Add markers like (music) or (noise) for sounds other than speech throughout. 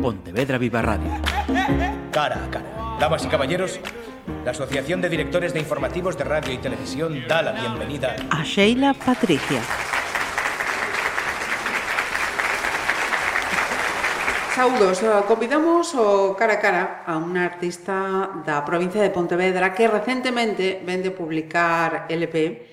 Pontevedra Viva Radio. Cara a cara. Damas y caballeros, la Asociación de Directores de Informativos de Radio y Televisión da la bienvenida a Sheila Patricia. Saudos, eh, convidamos o cara a cara a unha artista da provincia de Pontevedra que recentemente vende publicar LP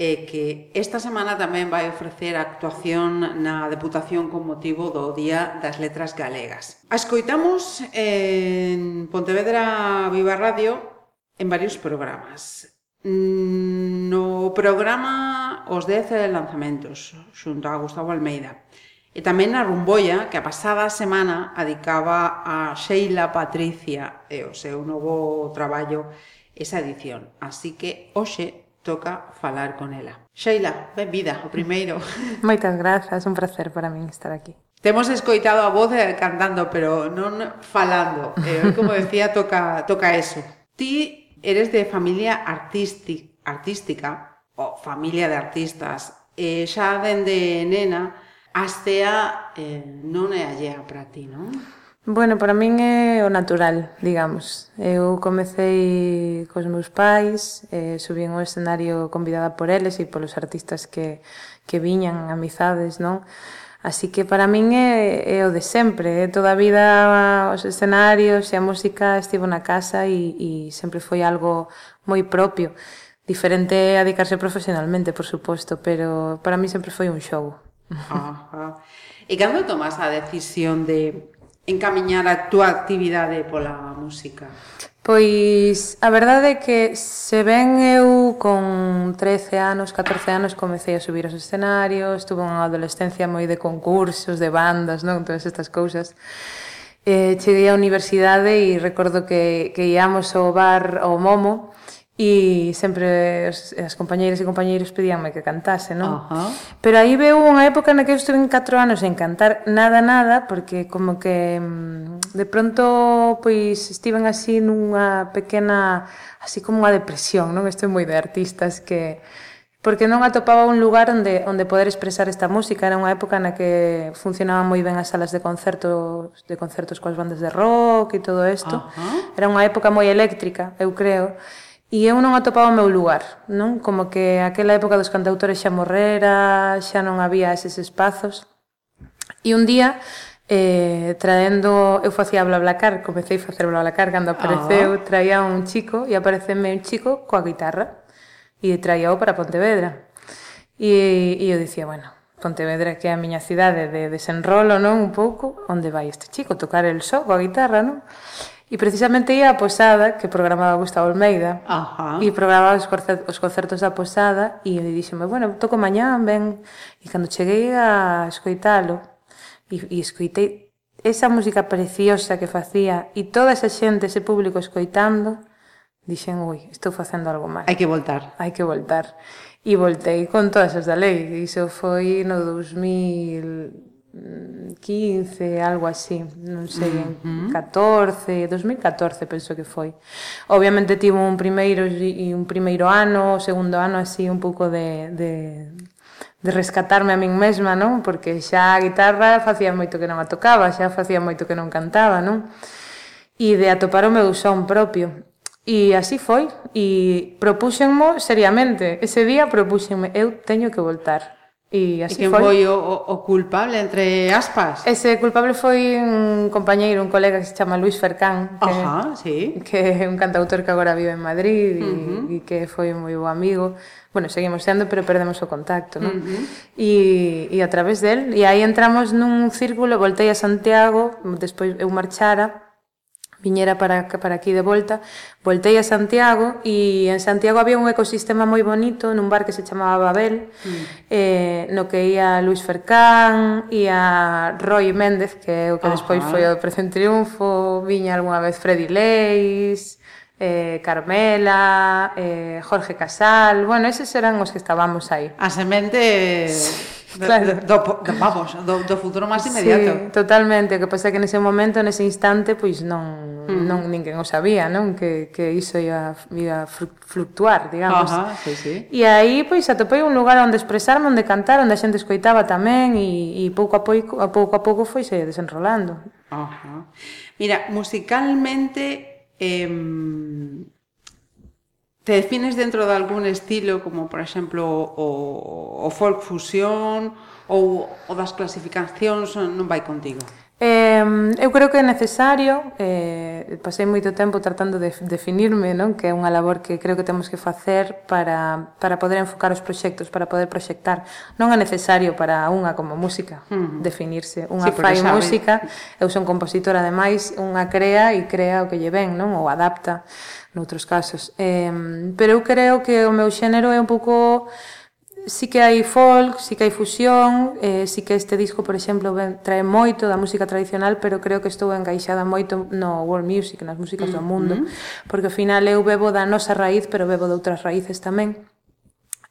e que esta semana tamén vai ofrecer a actuación na Deputación con motivo do Día das Letras Galegas. A escoitamos en Pontevedra Viva Radio en varios programas. Mm, no programa Os 10 lanzamentos, xunto a Gustavo Almeida. E tamén na Rumboia, que a pasada semana adicaba a Sheila Patricia e o seu novo traballo esa edición. Así que hoxe toca falar con ela. Sheila, benvida, o primeiro. (laughs) Moitas grazas, un placer para min estar aquí. Temos escoitado a voz eh, cantando, pero non falando. Eh, (laughs) como decía, toca, toca eso. Ti eres de familia artística, artística ou familia de artistas. E xa dende nena, a estea eh, non é allea para ti, non? Bueno, para min é o natural, digamos. Eu comecei cos meus pais, eh, subín ao escenario convidada por eles e polos artistas que, que viñan, amizades, non? Así que para min é, é o de sempre, é toda a vida os escenarios e a música estivo na casa e, e sempre foi algo moi propio. Diferente a dedicarse profesionalmente, por suposto, pero para mí sempre foi un show. Ajá. E cando tomas a decisión de encamiñar a túa actividade pola música? Pois a verdade é que se ben eu con 13 anos, 14 anos comecei a subir aos escenarios, tuve unha adolescencia moi de concursos, de bandas, non, todas estas cousas. Eh, cheguei á universidade e recordo que, que íamos ao bar ao Momo e sempre as, as compañeiras e compañeiros pedíanme que cantase, non? Uh -huh. Pero aí veu unha época na que eu estuve en 4 anos sen cantar nada, nada, porque como que mm, de pronto pois estiven así nunha pequena, así como unha depresión, non? Estou moi de artistas que porque non atopaba un lugar onde onde poder expresar esta música, era unha época na que funcionaban moi ben as salas de concertos, de concertos coas bandas de rock e todo isto. Uh -huh. Era unha época moi eléctrica, eu creo. E eu non atopaba o meu lugar, non? Como que aquela época dos cantautores xa morrera, xa non había eses espazos. E un día, eh, traendo, eu facía BlaBlaCar, comecei a facer BlaBlaCar cando apareceu, oh. traía un chico e apareceme un chico coa guitarra e traíao para Pontevedra. E, e eu dicía, bueno, Pontevedra que é a miña cidade de desenrolo, non? Un pouco, onde vai este chico? Tocar el só coa guitarra, non? E precisamente ia a Posada, que programaba Gustavo Almeida, Ajá. e programaba os, concertos, os concertos da Posada, e ele díxeme, bueno, toco mañán, ben... E cando cheguei a escoitalo, e, e escoitei esa música preciosa que facía, e toda esa xente, ese público escoitando, dixen, ui, estou facendo algo mal. Hai que voltar. Hai que voltar. E voltei con todas as da lei. Iso foi no 2000... Mm, 15, algo así, non sei, en 14, 2014 penso que foi. Obviamente tivo un primeiro e un primeiro ano, o segundo ano así un pouco de, de de rescatarme a min mesma, non? Porque xa a guitarra facía moito que non a tocaba, xa facía moito que non cantaba, non? E de atopar o meu son propio. E así foi, e propúxenmo seriamente, ese día propúxenme, eu teño que voltar E así e quen foi. foi o, o culpable, entre aspas? Ese culpable foi un compañeiro, un colega que se chama Luis Fercán que, Ajá, sí. que é un cantautor que agora vive en Madrid e, uh -huh. e que foi moi bo amigo bueno, seguimos sendo, pero perdemos o contacto non? Uh -huh. e, e a través del e aí entramos nun círculo voltei a Santiago, despois eu marchara viñera para, para aquí de volta, voltei a Santiago e en Santiago había un ecosistema moi bonito nun bar que se chamaba Babel, mm. eh, no que ia Luis Fercán, ia Roy Méndez, que é o que Ajá. despois foi o Precio Triunfo, viña algunha vez Freddy Leis, eh, Carmela, eh, Jorge Casal, bueno, eses eran os que estábamos aí. A semente... Sí claro. do, do, vamos, do, do futuro máis inmediato. Sí, totalmente, o que pasa que nese momento, nese instante, pois non, mm. non ninguén o sabía, non? Que, que iso ia, ia fluctuar, digamos. Ajá, sí, sí. E aí, pois, atopei un lugar onde expresarme, onde cantar, onde a xente escoitaba tamén e, e pouco a pouco, a pouco a pouco foise desenrolando. Ajá. Mira, musicalmente... Eh, te defines dentro de algún estilo, como por exemplo o, o folk fusión ou o das clasificacións non vai contigo? Eh, eu creo que é necesario, eh, pasei moito tempo tratando de definirme, non? que é unha labor que creo que temos que facer para, para poder enfocar os proxectos, para poder proxectar. Non é necesario para unha como música uh -huh. definirse. Unha sí, fai sabe. música, eu son compositora ademais, unha crea e crea o que lle ven, non? ou adapta noutros casos. Eh, pero eu creo que o meu xénero é un pouco Sí que hai folk, sí que hai fusión, eh, sí que este disco, por exemplo, ben, trae moito da música tradicional, pero creo que estou engaixada moito no world music, nas músicas mm -hmm. do mundo, mm. porque ao final eu bebo da nosa raíz, pero bebo de outras raíces tamén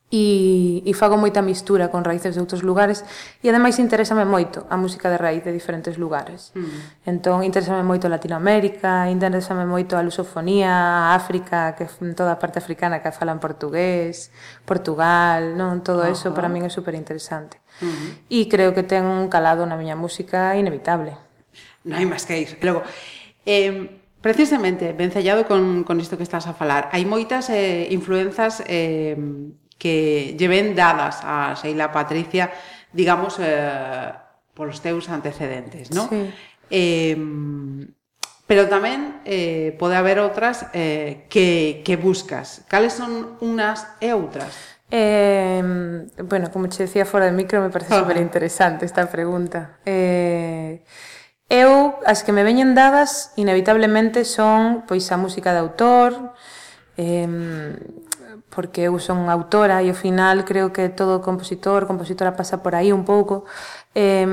e, e fago moita mistura con raíces de outros lugares e ademais interésame moito a música de raíz de diferentes lugares mm. entón interésame moito Latinoamérica interésame moito a lusofonía a África, que en toda a parte africana que falan portugués Portugal, non todo Ajá. eso para min é super interesante uh mm-hmm. -huh. e creo que ten un calado na miña música inevitable non hai máis que ir logo, eh, Precisamente, vencellado con, con isto que estás a falar, hai moitas eh, influenzas eh, que lleven dadas a Sheila Patricia, digamos, eh, polos teus antecedentes, non? Sí. Eh, pero tamén eh, pode haber outras eh, que, que buscas. Cales son unas e outras? Eh, bueno, como che decía fora de micro, me parece ah. super interesante esta pregunta. Eh, eu, as que me veñen dadas, inevitablemente son pois a música de autor, eh, porque eu son autora e ao final creo que todo compositor, compositora pasa por aí un pouco. Eh,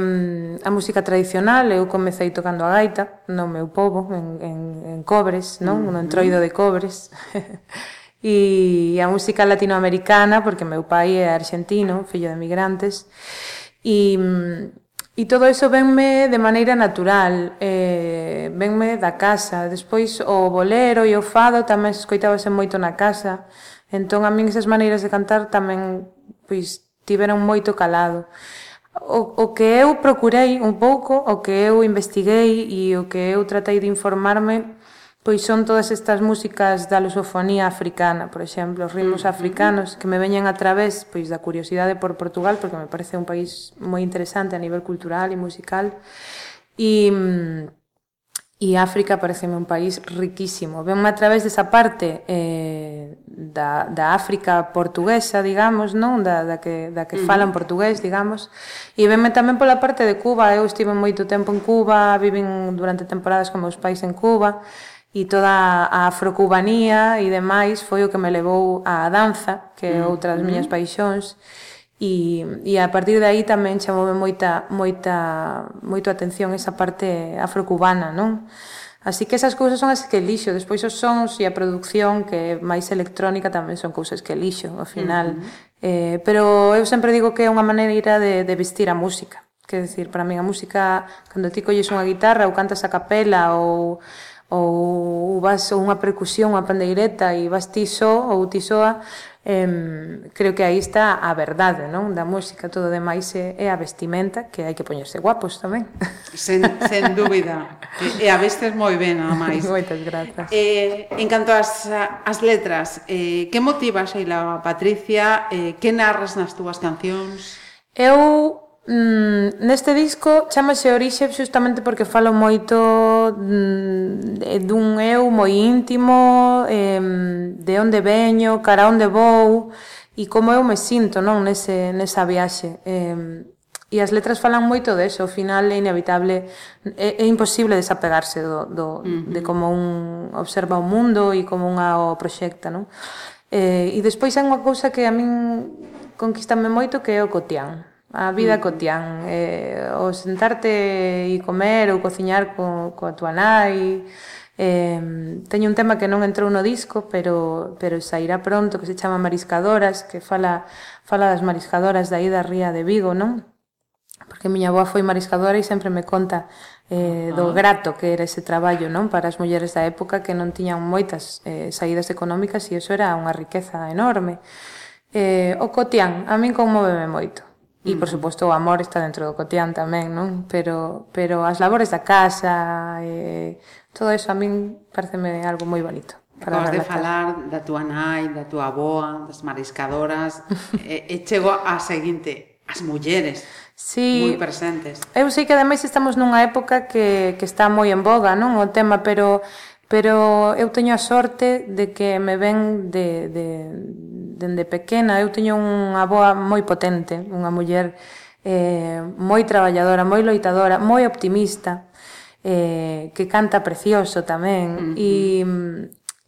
a música tradicional, eu comecei tocando a gaita no meu povo, en, en, en cobres, non? Mm -hmm. No entroido de cobres. (laughs) e a música latinoamericana, porque meu pai é argentino, fillo de migrantes, e, e todo eso venme de maneira natural, eh, venme da casa. Despois o bolero e o fado tamén escoitábase moito na casa, Entón a min esas maneiras de cantar tamén pois tiveron moito calado. O, o que eu procurei un pouco, o que eu investiguei e o que eu tratei de informarme pois son todas estas músicas da lusofonía africana, por exemplo, os ritmos africanos que me veñen a través pois da curiosidade por Portugal, porque me parece un país moi interesante a nivel cultural e musical. E mm, E África pareceme un país riquísimo. Venme a través desa parte eh, da, da África portuguesa, digamos, non da, da que, da que falan portugués, digamos. E venme tamén pola parte de Cuba. Eu estive moito tempo en Cuba, viven durante temporadas con meus pais en Cuba, e toda a afrocubanía e demais foi o que me levou á danza, que é outra das miñas paixóns. Mm -hmm E, e a partir de aí tamén chamoume moita, moita, moito atención esa parte afrocubana, non? Así que esas cousas son as que lixo, despois os sons e a produción que é máis electrónica tamén son cousas que lixo, ao final. Uh -huh. eh, pero eu sempre digo que é unha maneira de, de vestir a música. Que decir, para mí a música, cando ti colles unha guitarra ou cantas a capela ou ou vas ou unha percusión, unha pandeireta e vas ti só ou ti soa, eh, creo que aí está a verdade non da música, todo demais é, é a vestimenta que hai que poñerse guapos tamén. (laughs) Sen, sen dúbida. E, e a vestes moi ben a máis (laughs) moitas grazas. Eh, en canto ás, as letras eh, que motiva Sheila Patricia? Eh, que narras nas túas cancións? Eu Mm, neste disco chamase Orixe justamente porque falo moito mm, eh, dun eu moi íntimo, eh, de onde veño, cara onde vou e como eu me sinto non nese, nesa viaxe. Eh, e as letras falan moito deso, ao final é inevitable, é, é imposible desapegarse do, do, uh -huh. de como un observa o mundo e como unha o proxecta, non? Eh, e despois hai unha cousa que a min conquistame moito que é o cotián a vida mm. cotián eh, o sentarte e comer ou cociñar co, coa tua nai eh, teño un tema que non entrou no disco pero, pero sairá pronto que se chama Mariscadoras que fala, fala das mariscadoras da ida ría de Vigo non? porque miña boa foi mariscadora e sempre me conta eh, ah. do grato que era ese traballo non para as mulleres da época que non tiñan moitas eh, saídas económicas e iso era unha riqueza enorme eh, o cotián a min conmoveme moito E, por mm. suposto, o amor está dentro do cotián tamén, non? Pero, pero as labores da casa, e, todo eso a min pareceme algo moi bonito. Para Acabas de falar da túa nai, da túa aboa, das mariscadoras, e, (laughs) e eh, eh, chego a seguinte, as mulleres. Sí, moi presentes. Eu sei que ademais estamos nunha época que, que está moi en boga, non? O tema, pero pero eu teño a sorte de que me ven de, de, dende pequena. Eu teño unha boa moi potente, unha muller eh, moi traballadora, moi loitadora, moi optimista, eh, que canta precioso tamén. Uh -huh. E,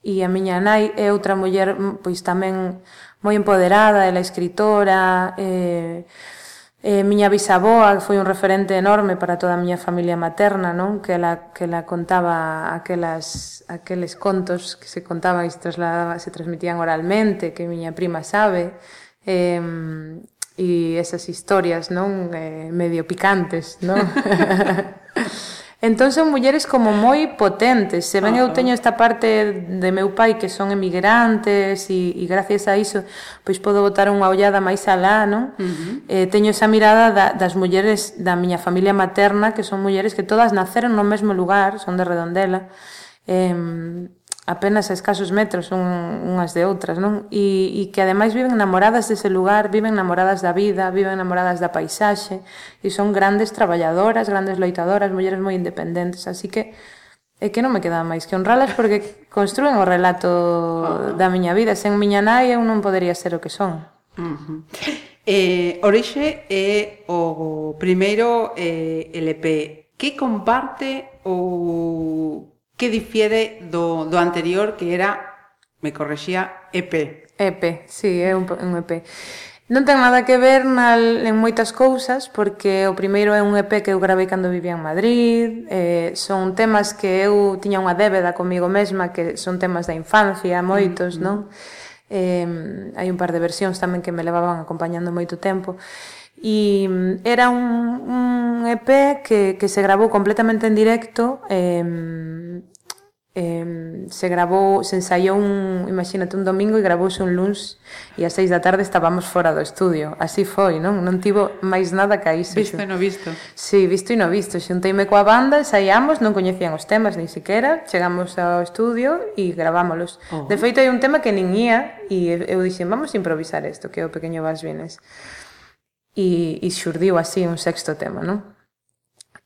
e a miña nai é outra muller pois tamén moi empoderada, ela é escritora, eh, Eh, miña bisaboa foi un referente enorme para toda a miña familia materna, non? Que la, que la contaba aquelas, aqueles contos que se contaban e se, se transmitían oralmente, que miña prima sabe, eh, e esas historias, non? Eh, medio picantes, non? (laughs) Entón son mulleres como moi potentes. Se ben eu teño esta parte de meu pai que son emigrantes e, e gracias a iso pois podo botar unha ollada máis alá, non? Uh -huh. eh, teño esa mirada da, das mulleres da miña familia materna que son mulleres que todas naceron no mesmo lugar, son de Redondela. Eh, apenas a escasos metros un, unhas de outras, non? E, e que ademais viven enamoradas dese lugar, viven enamoradas da vida, viven enamoradas da paisaxe, e son grandes traballadoras, grandes loitadoras, mulleres moi independentes, así que é que non me queda máis que honralas porque construen o relato uh -huh. da miña vida, sen miña nai eu non podería ser o que son. Uh -huh. Eh, Orixe é o primeiro eh, LP que comparte o que difiere do, do anterior que era, me correxía, EP. EP, sí, é un, un EP. Non ten nada que ver na, en moitas cousas, porque o primeiro é un EP que eu gravei cando vivía en Madrid, eh, son temas que eu tiña unha débeda comigo mesma, que son temas da infancia, moitos, mm -hmm. non? Eh, hai un par de versións tamén que me levaban acompañando moito tempo. E mm, era un, un EP que, que se grabou completamente en directo eh, eh, se grabou, se ensaiou un, imagínate, un domingo e grabouse un luns e ás seis da tarde estábamos fora do estudio. Así foi, non? Non tivo máis nada que iso. Visto e no visto. Sí, visto e no visto. Xunteime coa banda, ensaiamos, non coñecían os temas nin siquiera, chegamos ao estudio e gravámolos. Oh. De feito, hai un tema que nin ía e eu dixen, vamos improvisar isto, que é o Pequeño Vas Vienes e, e xurdiu así un sexto tema, non?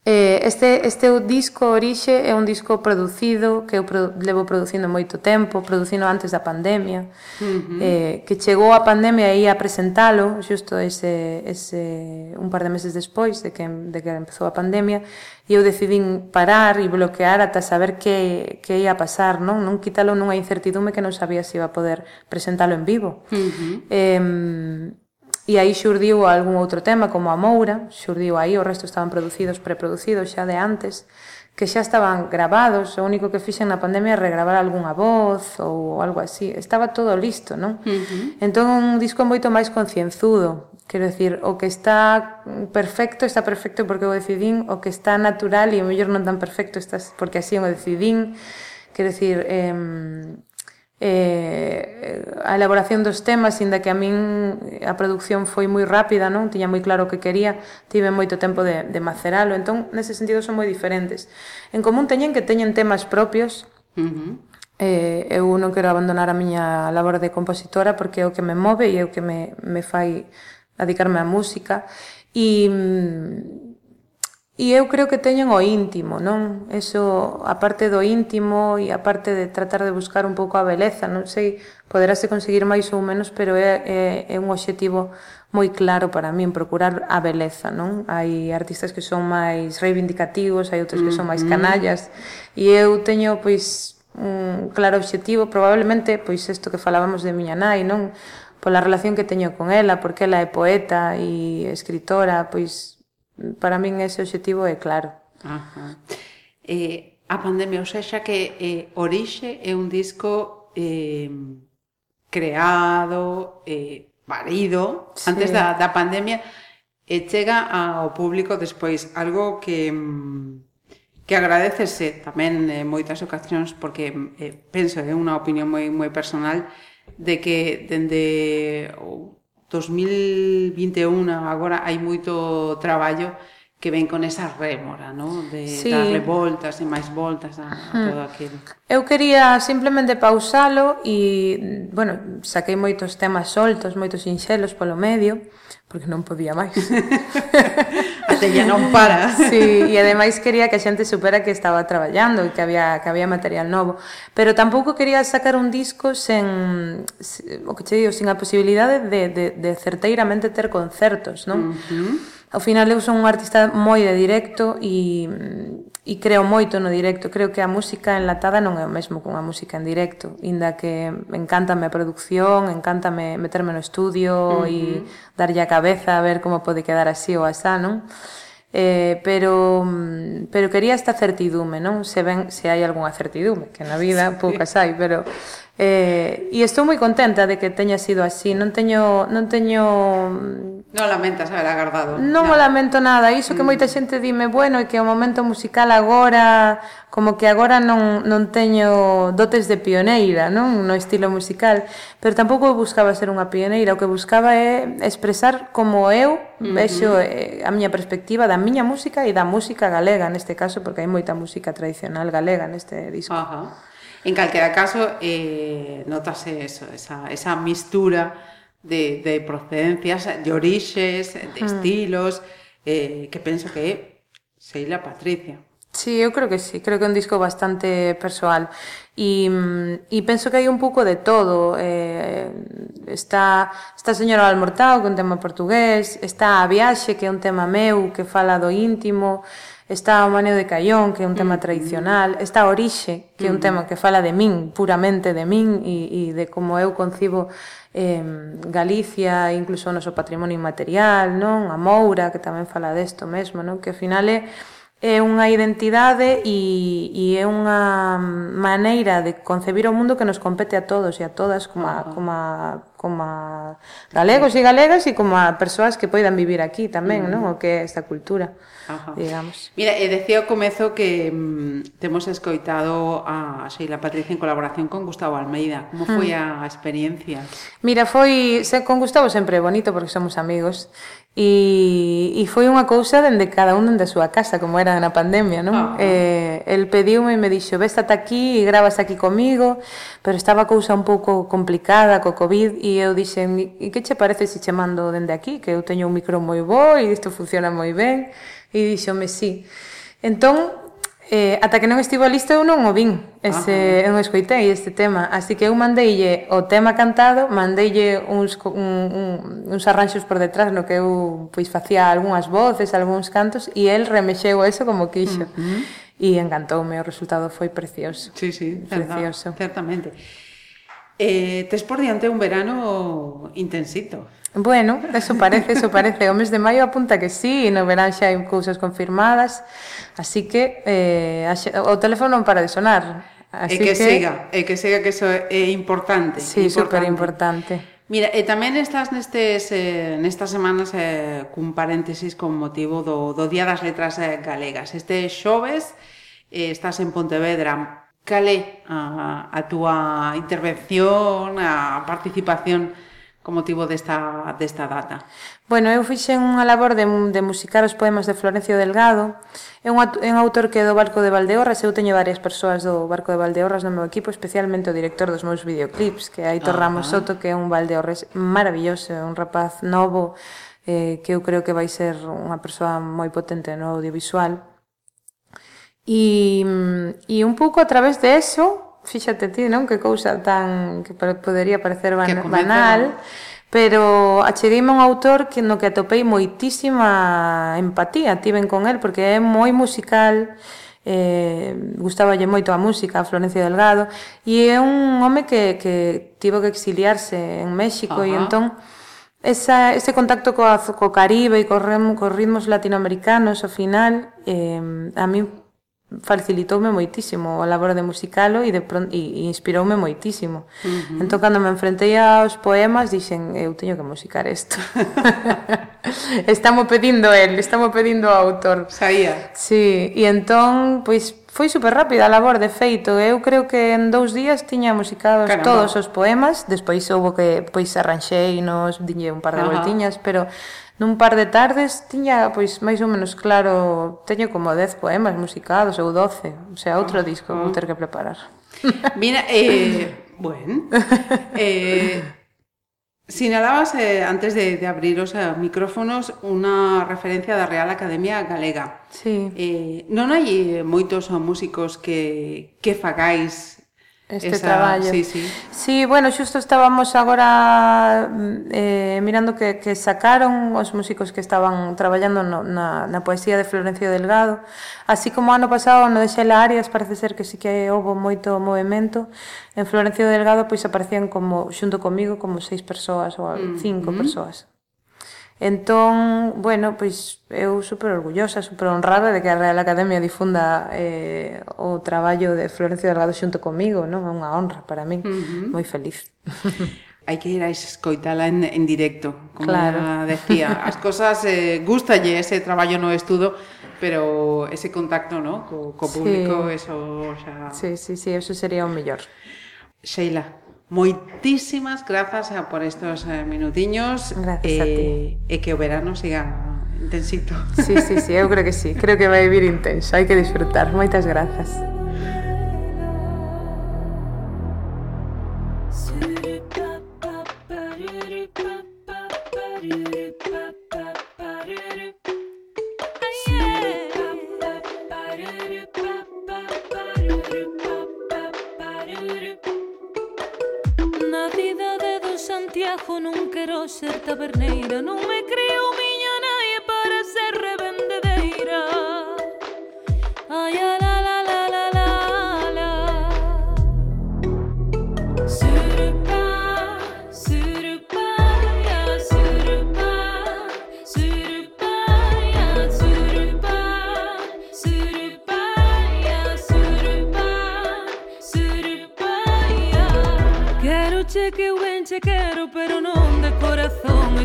Eh, este, este disco Orixe é un disco producido que eu produ levo producindo moito tempo, producindo antes da pandemia, uh -huh. eh, que chegou a pandemia aí a presentalo xusto ese, ese un par de meses despois de que, de que empezou a pandemia, e eu decidín parar e bloquear ata saber que, que ia pasar, non? Non quitalo nunha incertidume que non sabía se iba a poder presentalo en vivo. Uh -huh. eh, E aí xurdiu algún outro tema como a Moura, xurdiu aí, o resto estaban producidos, preproducidos xa de antes, que xa estaban grabados, o único que fixen na pandemia é regravar algunha voz ou algo así, estaba todo listo, non? Uh -huh. Entón un disco moito máis concienzudo, quero decir, o que está perfecto está perfecto porque o decidín, o que está natural e o mellor non tan perfecto está porque así o decidín, quero decir, eh, eh, a elaboración dos temas, inda que a min a produción foi moi rápida, non tiña moi claro o que quería, tive moito tempo de, de maceralo, entón, nese sentido son moi diferentes. En común teñen que teñen temas propios, uh -huh. Eh, eu non quero abandonar a miña labor de compositora porque é o que me move e é o que me, me fai dedicarme á música e mm, E eu creo que teñen o íntimo, non? Eso, a parte do íntimo e a parte de tratar de buscar un pouco a beleza, non sei, poderase conseguir máis ou menos, pero é, é, é un obxectivo moi claro para min, procurar a beleza, non? Hai artistas que son máis reivindicativos, hai outros que son máis mm-hmm. canallas, e eu teño, pois, un claro obxectivo, probablemente, pois, isto que falábamos de miña nai, non? Pola relación que teño con ela, porque ela é poeta e escritora, pois, Para min ese objetivo é claro. Ajá. Eh, a pandemia, ou seja, que eh, Orixe é un disco eh, creado, eh, parido, sí. antes da, da pandemia, e chega ao público despois. Algo que... Mm, que agradecese tamén en moitas ocasións porque eh, penso é unha opinión moi moi personal de que dende o 2021 agora hai moito traballo que ven con esa rémora, ¿no? De sí. darle voltas e máis voltas a, a hmm. todo aquilo. Eu quería simplemente pausalo e, bueno, saquei moitos temas soltos, moitos sinxelos polo medio, porque non podía máis. (laughs) botella non para. (laughs) Sí, e ademais quería que a xente supera que estaba traballando e que había que había material novo, pero tampouco quería sacar un disco sen o que che digo, sin a posibilidade de de de certeiramente ter concertos, non? Uh -huh. Ao final eu son un artista moi de directo e e creo moito no directo. Creo que a música enlatada non é o mesmo que unha música en directo, inda que encántame a produción, encántame meterme no estudio uh -huh. e darlle a cabeza a ver como pode quedar así ou asá, non? Eh, pero pero quería esta certidume, non? Se ben se hai algunha certidume, que na vida sí. poucas hai, pero Eh, e estou moi contenta de que teña sido así, non teño non teño mm, Non lamentas haber agardado. Non nada. o lamento nada, iso que mm. moita xente dime, bueno, que o momento musical agora, como que agora non, non teño dotes de pioneira, non, no estilo musical, pero tampouco buscaba ser unha pioneira, o que buscaba é expresar como eu vexo uh -huh. a miña perspectiva da miña música e da música galega neste caso, porque hai moita música tradicional galega neste disco. Ajá. Uh -huh. En calquera caso, eh, notase eso, esa, esa mistura de, de procedencias, de orixes, de estilos, eh, que penso que é Seila Patricia. Sí, eu creo que sí, creo que é un disco bastante persoal e, e penso que hai un pouco de todo eh, está, está Señora Almortao que é un tema portugués está A Viaxe que é un tema meu que fala do íntimo está o Maneo de Caión, que é un tema mm. tradicional, está Orixe, que é un mm. tema que fala de min, puramente de min, e, e de como eu concibo eh, Galicia, incluso o noso patrimonio inmaterial, non? A Moura, que tamén fala desto mesmo, non? Que ao final é é unha identidade e, e é unha maneira de concebir o mundo que nos compete a todos e a todas como, a, como, a, como a galegos e galegas e como a persoas que poidan vivir aquí tamén, uh -huh. non? Mm. O que é esta cultura, Ajá. digamos. Mira, e decía ao comezo que mm, temos escoitado a Sheila Patricia en colaboración con Gustavo Almeida. Como foi uh -huh. a experiencia? Mira, foi... Se, con Gustavo sempre é bonito porque somos amigos E, e foi unha cousa dende cada un dende a súa casa, como era na pandemia, non? Uh -huh. eh, el pediume e me dixo, ves ata aquí e grabas aquí comigo, pero estaba cousa un pouco complicada co Covid e eu dixen, e que che parece se che mando dende aquí? Que eu teño un micro moi bo e isto funciona moi ben. E dixome, sí. Entón, Eh, ata que non estivo listo eu non o vin ese, Ajá. eu non escoitei este tema así que eu mandeille o tema cantado mandeille uns, un, un, uns arranxos por detrás no que eu pois facía algunhas voces, algúns cantos e el remexeu eso como quixo uh -huh. e encantoume, o resultado foi precioso sí, sí, precioso. Certamente Eh, tes por diante un verano intensito. Bueno, eso parece, eso parece. O mes de maio apunta que sí, e no verán xa hai cousas confirmadas. Así que eh, o teléfono non para de sonar. Así e que, que siga, e que siga que eso é importante. Sí, super importante. Mira, e tamén estás nestes, eh, nestas semanas eh, cun paréntesis con motivo do, do Día das Letras eh, Galegas. Este xoves eh, estás en Pontevedra cal é a, a túa intervención, a participación con motivo desta, desta data? Bueno, eu fixen unha labor de, de musicar os poemas de Florencio Delgado. É un, é un autor que é do Barco de Valdeorras. Eu teño varias persoas do Barco de Valdeorras no meu equipo, especialmente o director dos meus videoclips, que é Aitor Ajá. Ramos Soto, que é un Valdeorres maravilloso, un rapaz novo, eh, que eu creo que vai ser unha persoa moi potente no audiovisual. E, e un pouco a través de eso, fíxate ti, non? Que cousa tan que podería parecer ban, que banal, pero achegueime a un autor que no que atopei moitísima empatía tiven con el, porque é moi musical, eh, gustaballe moito a música a Florencio Delgado e é un home que, que tivo que exiliarse en México Ajá. e entón esa, ese contacto co, co Caribe e co, co ritmos latinoamericanos ao final eh, a mí facilitoume moitísimo a labor de musicalo e, de, e inspiroume moitísimo. Uh -huh. Entón, cando me enfrentei aos poemas, dixen, eu teño que musicar isto. (laughs) estamos pedindo el, estamos pedindo ao autor. Saía. Sí, e entón, pois, foi super rápida a labor, de feito. Eu creo que en dous días tiña musicados Caramba. todos os poemas, despois houve que, pois, arranxei nos, diñe un par de uh -huh. voltiñas, pero Nun par de tardes tiña pois máis ou menos claro, teño como 10 poemas musicados ou 12, o sea, outro ah, disco vou ah. ter que preparar. (laughs) Mira, eh, bueno. Eh, Sinalabas eh, antes de, de abrir os eh, micrófonos unha referencia da Real Academia Galega. Sí. Eh, non hai eh, moitos músicos que, que fagáis este esa, traballo. Sí, sí. sí, bueno, xusto estábamos agora mm, eh, mirando que, que sacaron os músicos que estaban traballando no, na, na poesía de Florencio Delgado, así como ano pasado no de Xela Arias parece ser que sí que houve moito movimento, en Florencio Delgado pois aparecían como xunto comigo como seis persoas ou mm, cinco mm -hmm. persoas Entón, bueno, pois eu super orgullosa, super honrada de que a Real Academia difunda eh, o traballo de Florencio Delgado xunto comigo, non? É unha honra para min, uh -huh. moi feliz. (laughs) Hai que ir a escoitala en, en directo, como claro. decía. As cosas, eh, gustalle ese traballo no estudo, pero ese contacto, ¿no? Co, co público, sí. eso xa... Sí, sí, sí, eso sería o mellor. Sheila, Moitísimas grazas a por estos eh, minutiños Gracias e, a ti. Eh, e que o verano siga intensito. Sí, sí, sí, eu creo que sí. Creo que vai vir intenso, hai que disfrutar. Moitas grazas. relajo, non quero ser taberneira, non me creo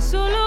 solo